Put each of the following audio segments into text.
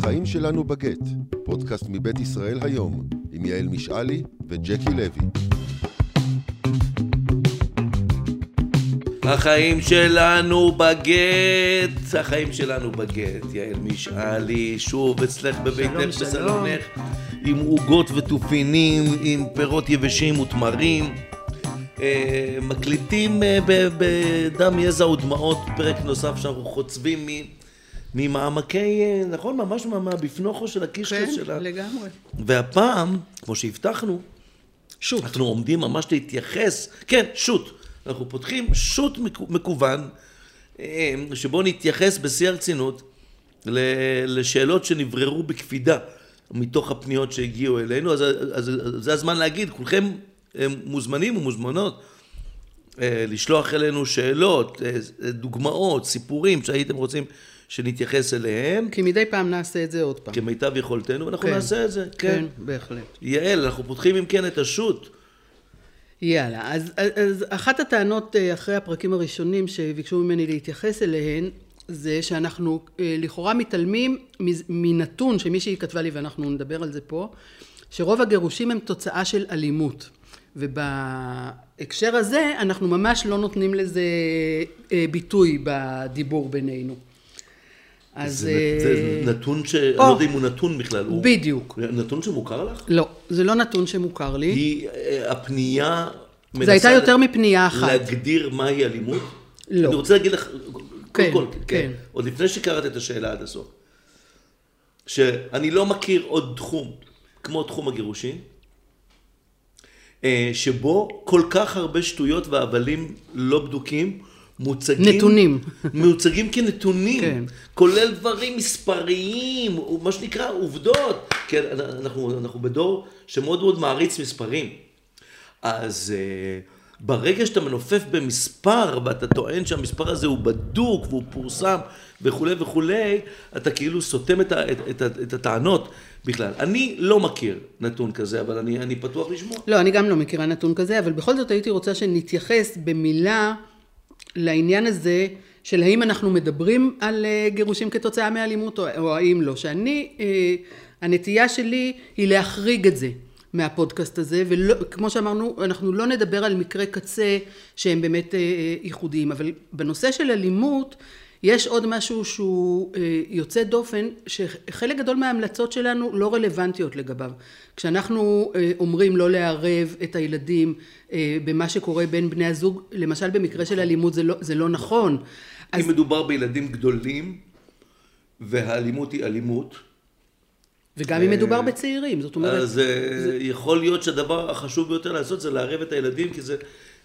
החיים שלנו בגט, פודקאסט מבית ישראל היום, עם יעל משעלי וג'קי לוי. החיים שלנו בגט, החיים שלנו בגט, יעל משעלי, שוב אצלך בביתך שלום, שלום. בסלונך, עם עוגות ותופינים, עם פירות יבשים ותמרים. אה, מקליטים אה, בדם, יזע ודמעות, פרק נוסף שאנחנו חוצבים מ- ממעמקי, אה, נכון? ממש מה- מהבפנוכו של הקישקע כן, שלה. לגמרי. והפעם, כמו שהבטחנו, שוט. אנחנו עומדים ממש להתייחס, כן, שוט. אנחנו פותחים שוט מקו- מקוון, אה, שבו נתייחס בשיא הרצינות לשאלות שנבררו בקפידה מתוך הפניות שהגיעו אלינו, אז, אז, אז זה הזמן להגיד, כולכם אה, מוזמנים ומוזמנות לשלוח אלינו שאלות, דוגמאות, סיפורים שהייתם רוצים שנתייחס אליהם, כי מדי פעם נעשה את זה עוד פעם. כמיטב יכולתנו, ואנחנו כן. נעשה את זה, כן. כן, בהחלט. יעל, אנחנו פותחים אם כן את השוט. יאללה, אז, אז אחת הטענות אה, אחרי הפרקים הראשונים שביקשו ממני להתייחס אליהן, זה שאנחנו אה, לכאורה מתעלמים מנתון שמישהי כתבה לי, ואנחנו נדבר על זה פה, שרוב הגירושים הם תוצאה של אלימות. ובהקשר הזה, אנחנו ממש לא נותנים לזה אה, ביטוי בדיבור בינינו. אז... זה, אה, זה נתון ש... אני. לא יודע אם הוא נתון בכלל. הוא... בדיוק. נתון שמוכר לך? לא, זה לא נתון שמוכר לי. היא, אה, הפנייה... זה הייתה יותר מפנייה אחת. להגדיר מהי אלימות? לא. אני רוצה להגיד לך, כן, קודם כל, כן. עוד לפני שקראת את השאלה עד הסוף, שאני לא מכיר עוד תחום כמו תחום הגירושין, אה, שבו כל כך הרבה שטויות והבלים לא בדוקים מוצגים... נתונים. מוצגים כנתונים, כן. כולל דברים מספריים, מה שנקרא עובדות. כן, אנחנו, אנחנו בדור שמאוד מאוד מעריץ מספרים. אז uh, ברגע שאתה מנופף במספר ואתה טוען שהמספר הזה הוא בדוק והוא פורסם וכולי וכולי, אתה כאילו סותם את, ה, את, את, את הטענות בכלל. אני לא מכיר נתון כזה, אבל אני, אני פתוח לשמוע. לא, אני גם לא מכירה נתון כזה, אבל בכל זאת הייתי רוצה שנתייחס במילה לעניין הזה של האם אנחנו מדברים על אה, גירושים כתוצאה מאלימות או, או האם לא. שאני, אה, הנטייה שלי היא להחריג את זה מהפודקאסט הזה, וכמו שאמרנו, אנחנו לא נדבר על מקרי קצה שהם באמת אה, ייחודיים, אבל בנושא של אלימות, יש עוד משהו שהוא אה, יוצא דופן, שחלק גדול מההמלצות שלנו לא רלוונטיות לגביו. כשאנחנו אה, אומרים לא לערב את הילדים אה, במה שקורה בין בני הזוג, למשל במקרה של אלימות זה לא, זה לא נכון. אז אם מדובר בילדים גדולים, והאלימות היא אלימות, וגם אם מדובר בצעירים, זאת אומרת, אז זה... יכול להיות שהדבר החשוב ביותר לעשות זה לערב את הילדים, כי זה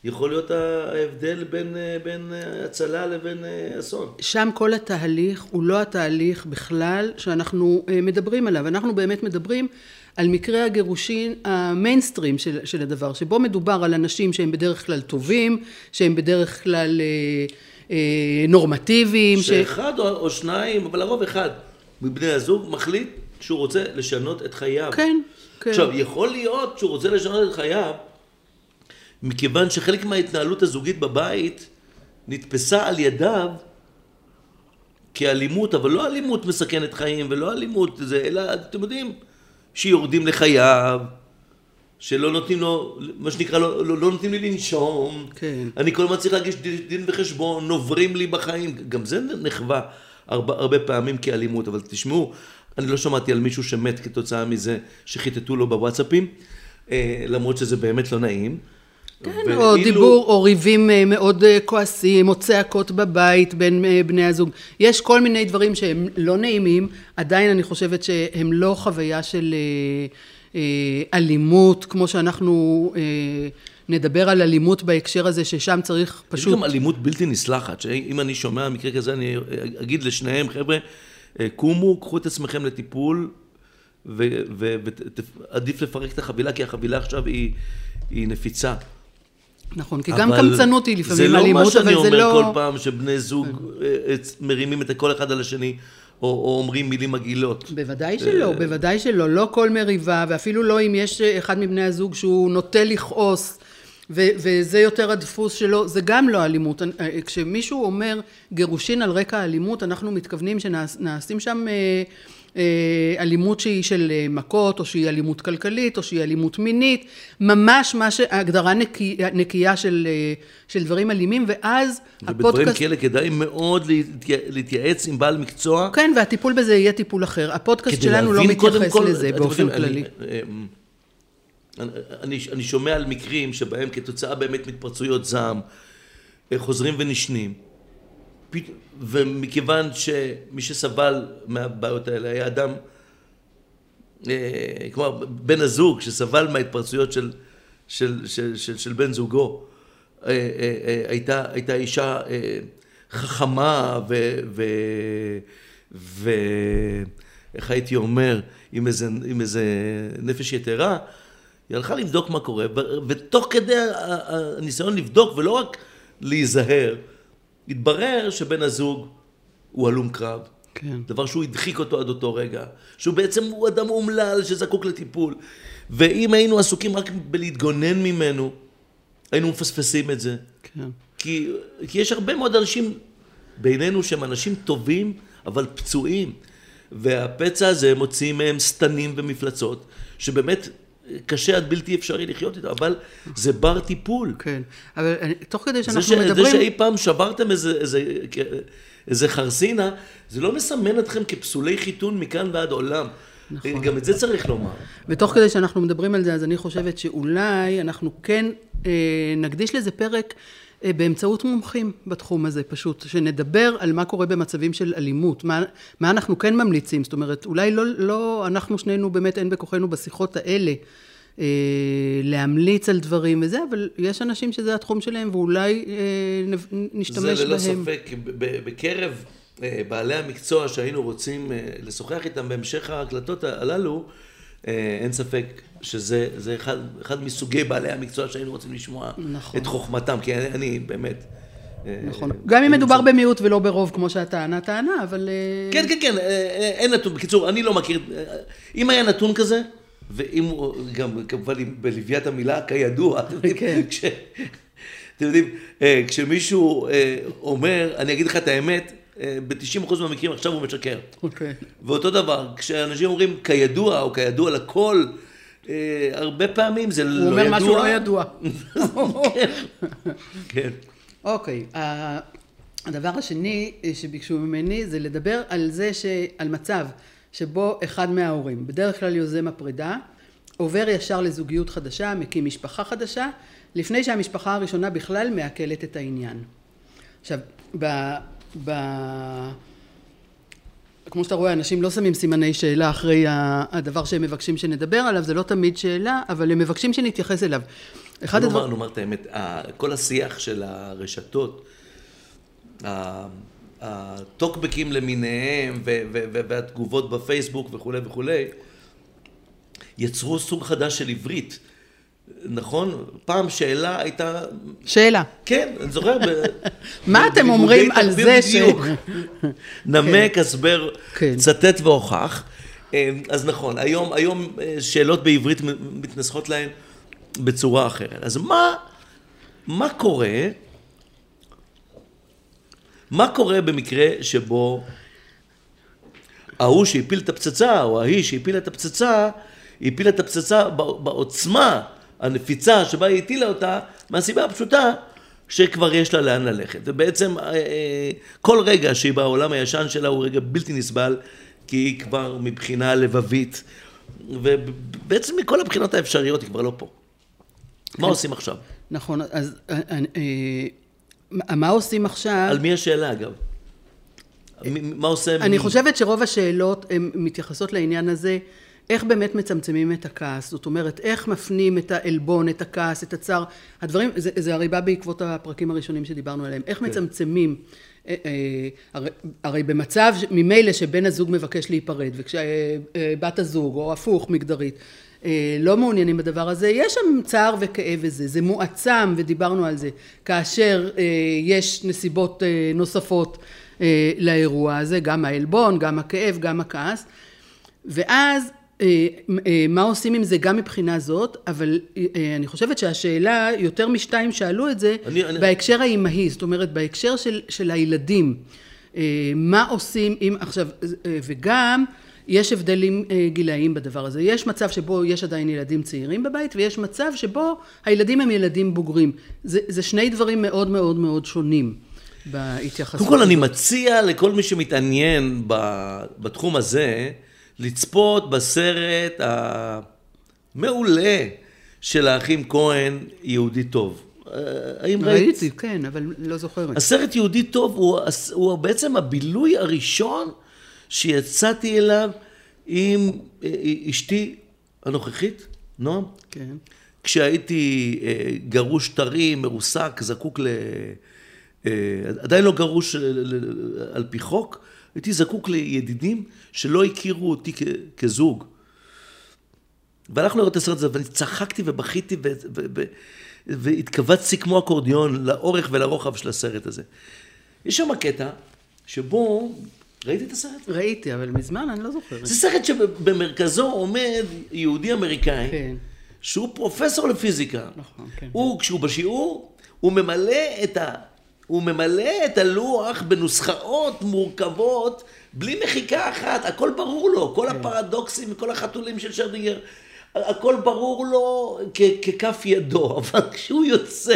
יכול להיות ההבדל בין, אה, בין אה, הצלה לבין אה, אסון. שם כל התהליך הוא לא התהליך בכלל שאנחנו מדברים עליו. אנחנו באמת מדברים על מקרי הגירושין המיינסטרים של, של הדבר, שבו מדובר על אנשים שהם בדרך כלל טובים, שהם בדרך כלל אה, אה, נורמטיביים, ש... שאחד או, או שניים, אבל לרוב אחד מבני הזוג מחליט שהוא רוצה לשנות את חייו. כן, כן. עכשיו, יכול להיות שהוא רוצה לשנות את חייו, מכיוון שחלק מההתנהלות הזוגית בבית נתפסה על ידיו כאלימות, אבל לא אלימות מסכנת חיים ולא אלימות זה, אלא אתם יודעים, שיורדים לחייו, שלא נותנים לו, מה שנקרא, לא, לא, לא נותנים לי לנשום, כן. אני כל הזמן צריך להגיש דין, דין וחשבון, נוברים לי בחיים, גם זה נחווה הרבה, הרבה פעמים כאלימות, אבל תשמעו, אני לא שמעתי על מישהו שמת כתוצאה מזה שחיטטו לו בוואטסאפים, אה, למרות שזה באמת לא נעים. כן, ואילו- או דיבור, או ריבים אה, מאוד אה, כועסים, או צעקות בבית בין אה, בני הזוג. יש כל מיני דברים שהם לא נעימים, עדיין אני חושבת שהם לא חוויה של אלימות, כמו שאנחנו נדבר על אלימות בהקשר הזה, ששם צריך יש פשוט... גם אלימות בלתי נסלחת, שאם אני שומע מקרה כזה, אני אגיד לשניהם, חבר'ה, קומו, קחו את עצמכם לטיפול, ועדיף לפרק את החבילה, כי החבילה עכשיו היא, היא נפיצה. נכון, כי גם אבל קמצנות היא לפעמים זה לא אלימות, מה שאני אבל זה אומר לא... כל פעם שבני זוג אה, אה, מרימים את כל אחד על השני, או, או אומרים מילים מגעילות. בוודאי שלא, בוודאי שלא. לא כל מריבה, ואפילו לא אם יש אחד מבני הזוג שהוא נוטה לכעוס, ו- וזה יותר הדפוס שלו, זה גם לא אלימות. אה, כשמישהו אומר גירושין על רקע אלימות, אנחנו מתכוונים שנעשים שם אה, אה, אלימות שהיא של מכות, או שהיא אלימות כלכלית, או שהיא אלימות מינית, ממש מה שהגדרה נקי, נקייה של, של דברים אלימים, ואז ובדברים הפודקאסט... כאלה כדאי מאוד להתייעץ עם בעל מקצוע. כן, והטיפול בזה יהיה טיפול אחר. הפודקאסט שלנו לא מתייחס כל, לזה באופן כללי. אני, אני, אני שומע על מקרים שבהם כתוצאה באמת מתפרצויות זעם אה, חוזרים ונשנים ומכיוון שמי שסבל מהבעיות האלה היה אדם אה, כלומר בן הזוג שסבל מההתפרצויות של, של, של, של, של בן זוגו אה, הייתה, הייתה אישה חכמה ו... ו, ו איך הייתי אומר, עם איזה, עם איזה נפש יתרה, היא הלכה לבדוק מה קורה, ותוך כדי הניסיון לבדוק ולא רק להיזהר, התברר שבן הזוג הוא הלום קרב. כן. דבר שהוא הדחיק אותו עד אותו רגע, שהוא בעצם הוא אדם אומלל שזקוק לטיפול. ואם היינו עסוקים רק בלהתגונן ממנו, היינו מפספסים את זה. כן. כי, כי יש הרבה מאוד אנשים בינינו שהם אנשים טובים, אבל פצועים. והפצע הזה מוציא מהם שטנים ומפלצות, שבאמת קשה עד בלתי אפשרי לחיות איתו, אבל זה בר טיפול. כן, אבל אני, תוך כדי שאנחנו זה ש, מדברים... זה שאי פעם שברתם איזה, איזה, איזה חרסינה, זה לא מסמן אתכם כפסולי חיתון מכאן ועד עולם. נכון. גם את זה צריך לומר. ותוך כדי שאנחנו מדברים על זה, אז אני חושבת שאולי אנחנו כן אה, נקדיש לזה פרק באמצעות מומחים בתחום הזה פשוט, שנדבר על מה קורה במצבים של אלימות, מה, מה אנחנו כן ממליצים, זאת אומרת, אולי לא, לא, אנחנו שנינו באמת אין בכוחנו בשיחות האלה אה, להמליץ על דברים וזה, אבל יש אנשים שזה התחום שלהם ואולי אה, נשתמש בהם. זה ללא בהם. ספק, בקרב אה, בעלי המקצוע שהיינו רוצים אה, לשוחח איתם בהמשך ההקלטות הללו, אה, אין ספק שזה אחד, אחד מסוגי בעלי המקצוע שהיינו רוצים לשמוע נכון. את חוכמתם, כי אני, אני באמת... אה, נכון. גם אם מדובר. במיעוט ולא ברוב, כמו שהטענה טענה, אבל... אה, כן, כן, כן, אין נתון. בקיצור, אני לא מכיר... אם היה נתון כזה, ואם הוא גם כמובן בלוויית המילה, כידוע, כן. כש... אתם יודעים, כשמישהו אומר, אני אגיד לך את האמת, ב-90% מהמקרים עכשיו הוא משקר. אוקיי. ואותו דבר, כשאנשים אומרים כידוע או כידוע לכל, אה, הרבה פעמים זה לא ידוע. הוא אומר משהו לא ידוע. כן. אוקיי, הדבר השני שביקשו ממני זה לדבר על זה, ש... על מצב שבו אחד מההורים, בדרך כלל יוזם הפרידה, עובר ישר לזוגיות חדשה, מקים משפחה חדשה, לפני שהמשפחה הראשונה בכלל מעכלת את העניין. עכשיו, ב... ב... כמו שאתה רואה, אנשים לא שמים סימני שאלה אחרי הדבר שהם מבקשים שנדבר עליו, זה לא תמיד שאלה, אבל הם מבקשים שנתייחס אליו. אחד הדברים... נאמר את האמת, כל השיח של הרשתות, הטוקבקים למיניהם והתגובות בפייסבוק וכולי וכולי, יצרו סוג חדש של עברית. נכון? פעם שאלה הייתה... שאלה. כן, אני זוכר. מה אתם אומרים על זה ש... נמק, כן. הסבר, כן. צטט והוכח. אמ, אז נכון, היום, היום אה, שאלות בעברית מתנסחות להן בצורה אחרת. אז מה, מה קורה, מה קורה במקרה שבו ההוא שהפיל את הפצצה, או ההיא שהפילה את הפצצה, הפילה את הפצצה בעוצמה הנפיצה שבה היא הטילה אותה, מהסיבה הפשוטה שכבר יש לה לאן ללכת. ובעצם אה, אה, כל רגע שהיא בעולם הישן שלה הוא רגע בלתי נסבל, כי היא כבר מבחינה לבבית, ובעצם מכל הבחינות האפשריות היא כבר לא פה. כן. מה עושים עכשיו? נכון, אז אה, מה עושים עכשיו? על מי השאלה אגב? מה עושה... אני חושבת שרוב השאלות מתייחסות לעניין הזה. איך באמת מצמצמים את הכעס, זאת אומרת איך מפנים את העלבון, את הכעס, את הצער, הדברים, זה, זה הרי בא בעקבות הפרקים הראשונים שדיברנו עליהם, איך כן. מצמצמים, אה, אה, הרי, הרי במצב ממילא שבן הזוג מבקש להיפרד וכשבת הזוג או הפוך מגדרית אה, לא מעוניינים בדבר הזה, יש שם צער וכאב וזה, זה מועצם ודיברנו על זה, כאשר יש נסיבות נוספות לאירוע הזה, גם העלבון, גם הכאב, גם הכעס, ואז אה, אה, מה עושים עם זה גם מבחינה זאת, אבל אה, אני חושבת שהשאלה, יותר משתיים שאלו את זה, אני- אני- בהקשר האימהי, זאת אומרת, בהקשר של, של הילדים. אה, מה עושים עם, עכשיו, אה, וגם, יש הבדלים אה, גילאיים בדבר הזה. יש מצב שבו יש עדיין ילדים צעירים בבית, ויש מצב שבו הילדים הם ילדים בוגרים. זה, זה שני דברים מאוד מאוד מאוד שונים בהתייחסות. קודם כל אני. מציע לכל מי שמתעניין בתחום הזה, לצפות בסרט המעולה של האחים כהן, יהודי טוב. אה, האם ראית? ראיתי, כן, אבל לא זוכרת. הסרט יהודי טוב הוא, הוא בעצם הבילוי הראשון שיצאתי אליו עם אה, אשתי הנוכחית, נועם. כן. כשהייתי אה, גרוש טרי, מרוסק, זקוק ל... אה, עדיין לא גרוש על פי חוק, הייתי זקוק לידידים שלא הכירו אותי כ- כזוג. והלכנו לראות את הסרט הזה, ואני צחקתי ובכיתי ו- ו- ו- והתכווצתי כמו אקורדיון לאורך ולרוחב של הסרט הזה. יש שם קטע שבו, ראית את הסרט? ראיתי, אבל מזמן אני לא זוכרת. זה סרט שבמרכזו עומד יהודי אמריקאי, כן. שהוא פרופסור לפיזיקה. נכון, כן. הוא, כשהוא בשיעור, הוא ממלא את ה... הוא ממלא את הלוח בנוסחאות מורכבות, בלי מחיקה אחת, הכל ברור לו, כל כן. הפרדוקסים וכל החתולים של שרדינגר, הכל ברור לו כ- ככף ידו, אבל כשהוא יוצא,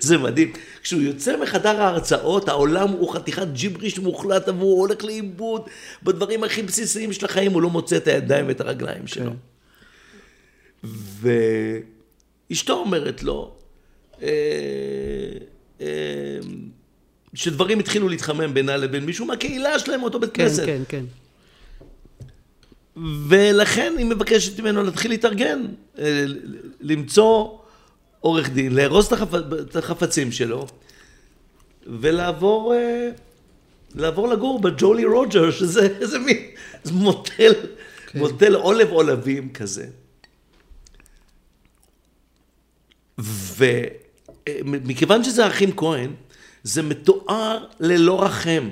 זה מדהים, כשהוא יוצא מחדר ההרצאות, העולם הוא חתיכת ג'יבריש מוחלט, והוא הולך לאיבוד בדברים הכי בסיסיים של החיים, הוא לא מוצא את הידיים ואת הרגליים שלו. ואשתו אומרת לו, אה, שדברים התחילו להתחמם בינה לבין מישהו מהקהילה שלהם, אותו בית כן, כנסת. כן, כן. ולכן היא מבקשת ממנו להתחיל להתארגן, אה, למצוא עורך דין, לארוז את החפ... את החפצים שלו, ולעבור אה, לעבור לגור בג'ולי רוג'ר, שזה איזה מין מוטל, כן. מוטל עולב עולבים כזה. ומכיוון שזה האחים כהן, זה מתואר ללא רחם.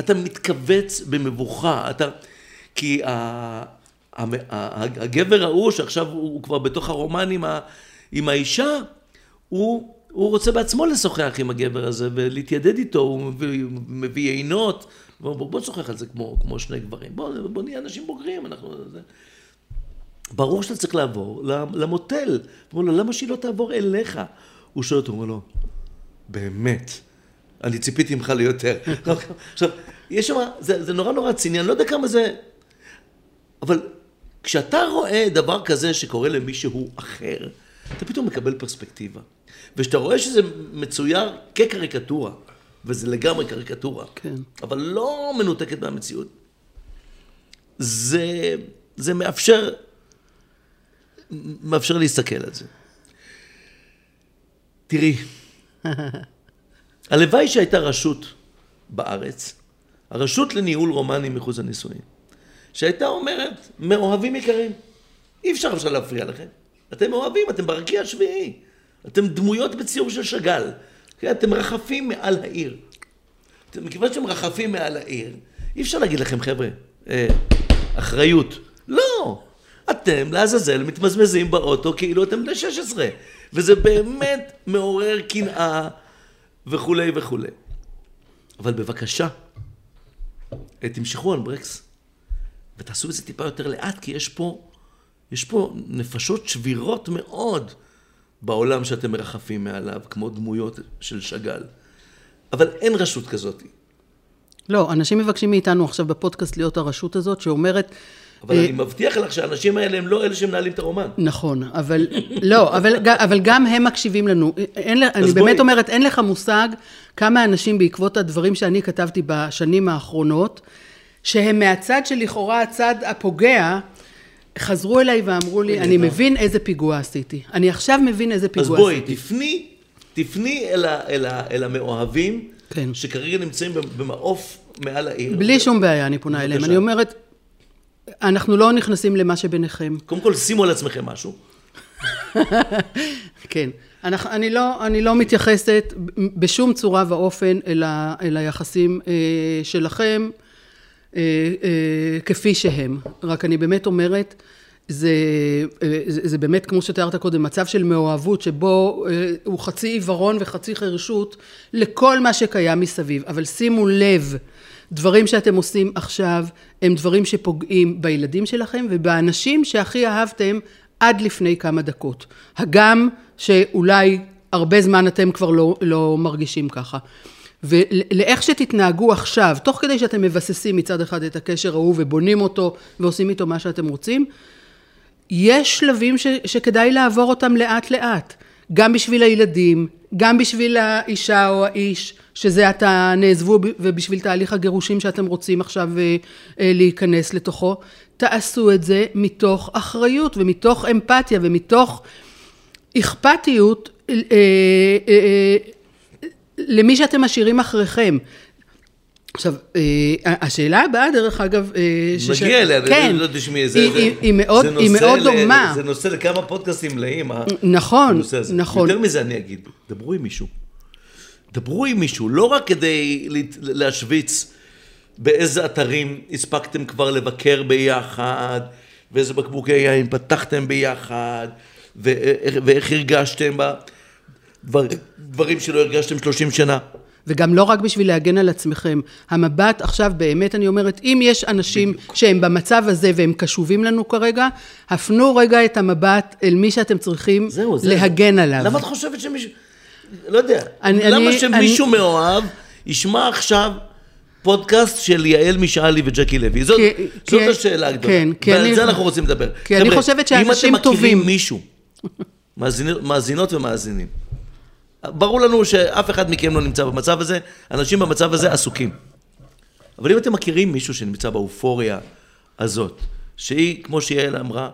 אתה מתכווץ במבוכה, אתה... כי ה... הגבר ההוא, שעכשיו הוא כבר בתוך הרומן עם, ה... עם האישה, הוא, הוא רוצה בעצמו לשוחח עם הגבר הזה ולהתיידד איתו, הוא מביא, מביא יינות, בוא, בוא, נשוחח על זה כמו, כמו שני גברים, בוא, בוא נהיה אנשים בוגרים, אנחנו... זה... ברור שאתה צריך לעבור למוטל. אומר לו, למה שהיא לא תעבור אליך? הוא שואל אותו, הוא אומר לו, באמת, אני ציפיתי ממך ליותר. עכשיו, יש שם, זה, זה נורא נורא ציני, אני לא יודע כמה זה... אבל כשאתה רואה דבר כזה שקורה למישהו אחר, אתה פתאום מקבל פרספקטיבה. וכשאתה רואה שזה מצויר כקריקטורה, וזה לגמרי קריקטורה, כן. אבל לא מנותקת מהמציאות, זה, זה מאפשר, מאפשר להסתכל על זה. תראי, הלוואי שהייתה רשות בארץ, הרשות לניהול רומנים מחוץ לנישואין, שהייתה אומרת, מאוהבים יקרים, אי אפשר עכשיו להפריע לכם. אתם מאוהבים, אתם ברקיע השביעי. אתם דמויות בציור של שאגאל. כן, אתם רחפים מעל העיר. מכיוון שאתם רחפים מעל העיר, אי אפשר להגיד לכם, חבר'ה, אה, אחריות. לא! אתם, לעזאזל, מתמזמזים באוטו כאילו אתם בני 16. וזה באמת מעורר קנאה וכולי וכולי. אבל בבקשה, תמשכו על ברקס, ותעשו את זה טיפה יותר לאט, כי יש פה, יש פה נפשות שבירות מאוד בעולם שאתם מרחפים מעליו, כמו דמויות של שאגאל. אבל אין רשות כזאת. לא, אנשים מבקשים מאיתנו עכשיו בפודקאסט להיות הרשות הזאת, שאומרת... אבל אה, אני מבטיח לך שהאנשים האלה הם לא אלה שמנהלים את הרומן. נכון, אבל לא, אבל, אבל גם הם מקשיבים לנו. אין, אני בואי. באמת אומרת, אין לך מושג כמה אנשים בעקבות הדברים שאני כתבתי בשנים האחרונות, שהם מהצד שלכאורה הצד הפוגע, חזרו אליי ואמרו לי, אני מבין איזה פיגוע עשיתי. אני עכשיו מבין איזה אז פיגוע בואי, עשיתי. תפני, תפני אל, ה, אל, ה, אל המאוהבים, כן. שכרגע נמצאים במעוף מעל העיר. בלי שום בעיה אני פונה אליהם. אני אומרת, אנחנו לא נכנסים למה שביניכם. קודם כל, שימו על עצמכם משהו. כן. אנחנו, אני, לא, אני לא מתייחסת בשום צורה ואופן אל, ה, אל היחסים אה, שלכם. אה, אה, כפי שהם. רק אני באמת אומרת, זה, אה, זה, זה באמת, כמו שתיארת קודם, מצב של מאוהבות, שבו אה, הוא חצי עיוורון וחצי חירשות לכל מה שקיים מסביב. אבל שימו לב, דברים שאתם עושים עכשיו, הם דברים שפוגעים בילדים שלכם ובאנשים שהכי אהבתם עד לפני כמה דקות. הגם שאולי הרבה זמן אתם כבר לא, לא מרגישים ככה. ולאיך שתתנהגו עכשיו, תוך כדי שאתם מבססים מצד אחד את הקשר ההוא ובונים אותו ועושים איתו מה שאתם רוצים, יש שלבים ש, שכדאי לעבור אותם לאט לאט. גם בשביל הילדים, גם בשביל האישה או האיש, שזה עתה נעזבו ובשביל תהליך הגירושים שאתם רוצים עכשיו אה, אה, להיכנס לתוכו. תעשו את זה מתוך אחריות ומתוך אמפתיה ומתוך אכפתיות אה, למי שאתם משאירים אחריכם. עכשיו, השאלה הבאה, דרך אגב, מגיע אליה, כן, לא תשמעי, זה, היא, זה, היא, מאוד, זה היא מאוד דומה. זה נושא לכמה פודקאסטים מלאים, נכון. נכון. יותר מזה אני אגיד, דברו עם מישהו. דברו עם מישהו, לא רק כדי להשוויץ באיזה אתרים הספקתם כבר לבקר ביחד, ואיזה בקבוקי יין פתחתם ביחד, ואיך, הרגשתם בדברים שלא הרגשתם 30 שנה. וגם לא רק בשביל להגן על עצמכם. המבט עכשיו, באמת אני אומרת, אם יש אנשים שהם במצב הזה והם קשובים לנו כרגע, הפנו רגע את המבט אל מי שאתם צריכים זהו, זה, להגן. עליו. למה את חושבת שמישהו... לא יודע. אני- למה אני- שמישהו אני- מאוהב ישמע עכשיו פודקאסט של יעל משאלי וג'קי לוי? זאת, כי- זאת כי- השאלה הגדולה. כן, כי ועל אני- זה אנחנו רוצים לדבר. כי אני חבר'ה, חושבת שאנשים אם אתם מכירים טובים- מישהו, מאזינות, מאזינות ומאזינים, ברור לנו שאף אחד מכם לא נמצא במצב הזה, אנשים במצב הזה עסוקים. אבל אם אתם מכירים מישהו שנמצא באופוריה הזאת, שהיא, כמו שיעל אמרה,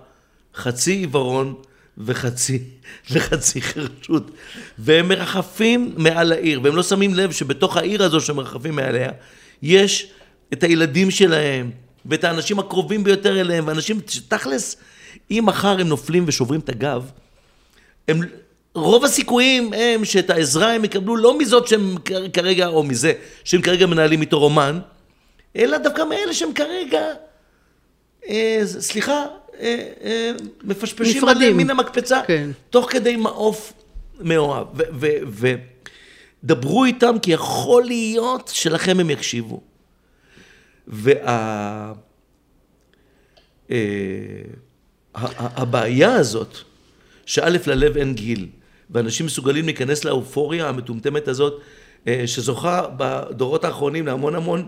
חצי עיוורון וחצי, וחצי חרשות, והם מרחפים מעל העיר, והם לא שמים לב שבתוך העיר הזו שמרחפים מעליה, יש את הילדים שלהם, ואת האנשים הקרובים ביותר אליהם, ואנשים שתכלס, אם מחר הם נופלים ושוברים את הגב, הם, רוב הסיכויים הם שאת העזרה הם יקבלו לא מזאת שהם כרגע, או מזה, שהם כרגע מנהלים איתו רומן, אלא דווקא מאלה שהם כרגע, אה, סליחה, אה, אה, מפשפשים נפרדים. עליהם מן המקפצה, כן. תוך כדי מעוף מאוהב. ודברו איתם, כי יכול להיות שלכם הם יקשיבו. וה... אה, הבעיה הזאת, שא' ללב אין גיל, ואנשים מסוגלים להיכנס לאופוריה המטומטמת הזאת, אה, שזוכה בדורות האחרונים להמון המון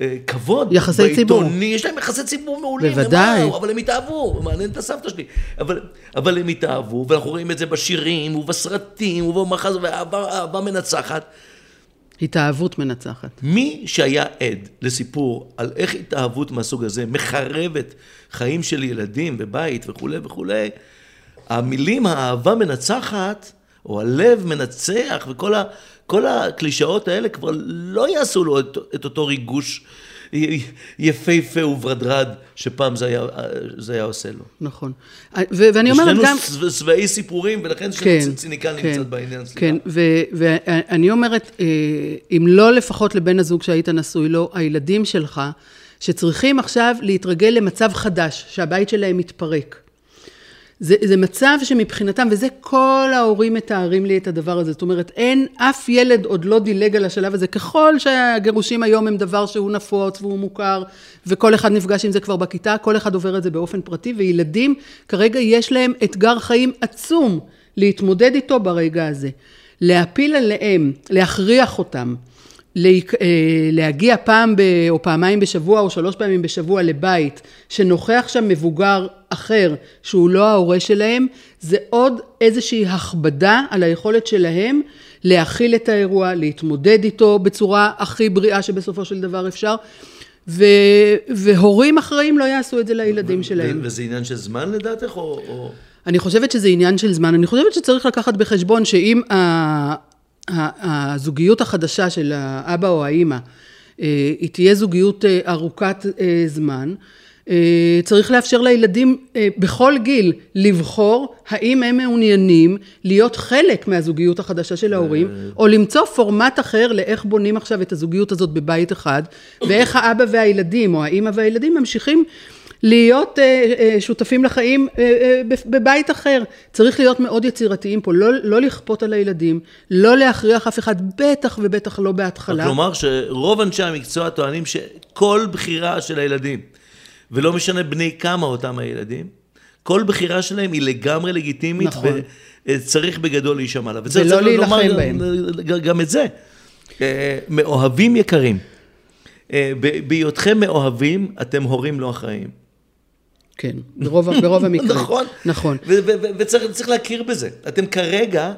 אה, כבוד. יחסי ציבור. בעיתוני, יש להם יחסי ציבור מעולים. בוודאי. וואו, אבל הם התאהבו, מעניין את הסבתא שלי. אבל, אבל הם התאהבו, ואנחנו רואים את זה בשירים, ובסרטים, ובמחז, ואהבה אהבה מנצחת. התאהבות מנצחת. מי שהיה עד לסיפור על איך התאהבות מהסוג הזה מחרבת חיים של ילדים ובית וכולי וכולי, המילים האהבה מנצחת, או הלב מנצח, וכל ה, כל הקלישאות האלה כבר לא יעשו לו את, את אותו ריגוש יפהפה וברדרד שפעם זה היה, זה היה עושה לו. נכון. ו- ואני אומרת גם... שבע- שבעי סיפורים, ולכן כן, ציניקן כן, נמצאת בעניין. סליחה. כן, ו- ואני אומרת, אם לא לפחות לבן הזוג שהיית נשוי לו, הילדים שלך, שצריכים עכשיו להתרגל למצב חדש, שהבית שלהם מתפרק. זה, זה מצב שמבחינתם, וזה כל ההורים מתארים לי את הדבר הזה, זאת אומרת, אין, אף ילד עוד לא דילג על השלב הזה, ככל שהגירושים היום הם דבר שהוא נפוץ והוא מוכר, וכל אחד נפגש עם זה כבר בכיתה, כל אחד עובר את זה באופן פרטי, וילדים, כרגע יש להם אתגר חיים עצום להתמודד איתו ברגע הזה. להפיל עליהם, להכריח אותם, להגיע פעם ב, או פעמיים בשבוע או שלוש פעמים בשבוע לבית שנוכח שם מבוגר אחר שהוא לא ההורה שלהם, זה עוד איזושהי הכבדה על היכולת שלהם להכיל את האירוע, להתמודד איתו בצורה הכי בריאה שבסופו של דבר אפשר. ו, והורים אחראים לא יעשו את זה לילדים שלהם. ו- וזה עניין של זמן לדעתך, או... אני חושבת שזה עניין של זמן. אני חושבת שצריך לקחת בחשבון שאם הזוגיות החדשה של האבא או האימא, אה, היא תהיה זוגיות אה, ארוכת אה, זמן, צריך לאפשר לילדים בכל גיל לבחור האם הם מעוניינים להיות חלק מהזוגיות החדשה של ההורים, או למצוא פורמט אחר לאיך בונים עכשיו את הזוגיות הזאת בבית אחד, ואיך האבא והילדים, או האימא והילדים ממשיכים להיות שותפים לחיים בבית אחר. צריך להיות מאוד יצירתיים פה, לא, לא לכפות על הילדים, לא להכריח אף אחד, בטח ובטח לא בהתחלה. כלומר שרוב אנשי המקצוע טוענים שכל בחירה של הילדים, ולא משנה בני כמה אותם הילדים, כל בחירה שלהם היא לגמרי לגיטימית, נכון. וצריך בגדול להישמע לה. ולא להילחם בהם. גם את זה. אה, מאוהבים יקרים, אה, בהיותכם מאוהבים, אתם הורים לא אחראים. כן, ברוב, ברוב המקרים. נכון. נכון. וצריך להכיר בזה. אתם כרגע,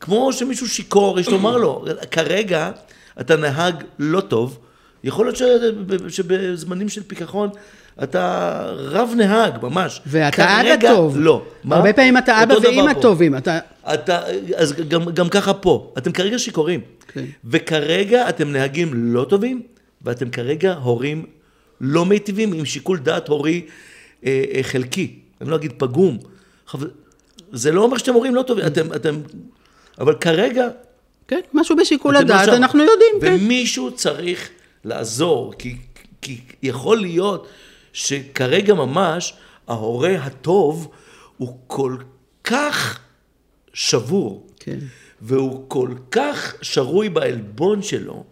כמו שמישהו שיכור, יש לומר לו, כרגע אתה נהג לא טוב, יכול להיות שבזמנים של פיכחון אתה רב נהג, ממש. ואתה אבא טוב. לא. מה? הרבה פעמים אתה אבא ואימא טובים. אתה... אתה, אז גם, גם ככה פה, אתם כרגע שיכורים. כן. וכרגע אתם נהגים לא טובים, ואתם כרגע הורים לא מיטיבים עם שיקול דעת הורי חלקי. אני לא אגיד פגום. זה לא אומר שאתם הורים לא טובים, אתם, אתם... אבל כרגע... כן, משהו בשיקול הדעת, אנחנו יודעים, ומישהו כן. ומישהו צריך לעזור, כי, כי יכול להיות שכרגע ממש ההורה הטוב הוא כל כך שבור, כן. והוא כל כך שרוי בעלבון שלו,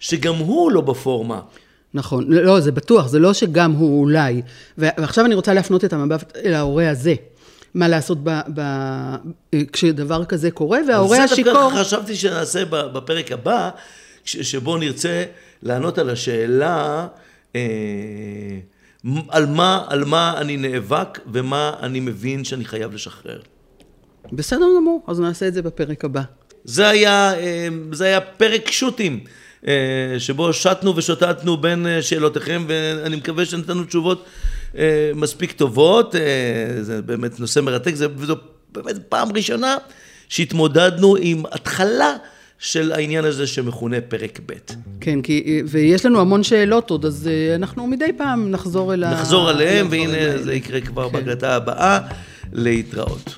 שגם הוא לא בפורמה. נכון, לא, זה בטוח, זה לא שגם הוא אולי. ועכשיו אני רוצה להפנות את המבט אל ההורה הזה. מה לעשות ב, ב, כשדבר כזה קורה, וההורה השיכור... זה דווקא חשבתי שנעשה בפרק הבא, שבו נרצה לענות על השאלה אה, על, מה, על מה אני נאבק ומה אני מבין שאני חייב לשחרר. בסדר גמור, אז נעשה את זה בפרק הבא. זה היה, אה, זה היה פרק שו"תים. אה, שבו שטנו ושוטטנו בין אה, שאלותיכם, ואני מקווה שנתנו תשובות אה, מספיק טובות. זה באמת נושא מרתק, וזו באמת פעם ראשונה שהתמודדנו עם התחלה. של העניין הזה שמכונה פרק ב'. כן, כי, ויש לנו המון שאלות עוד, אז אנחנו מדי פעם נחזור אל ה... נחזור עליהם, והנה זה יקרה כבר כן. בהקלטה הבאה. להתראות.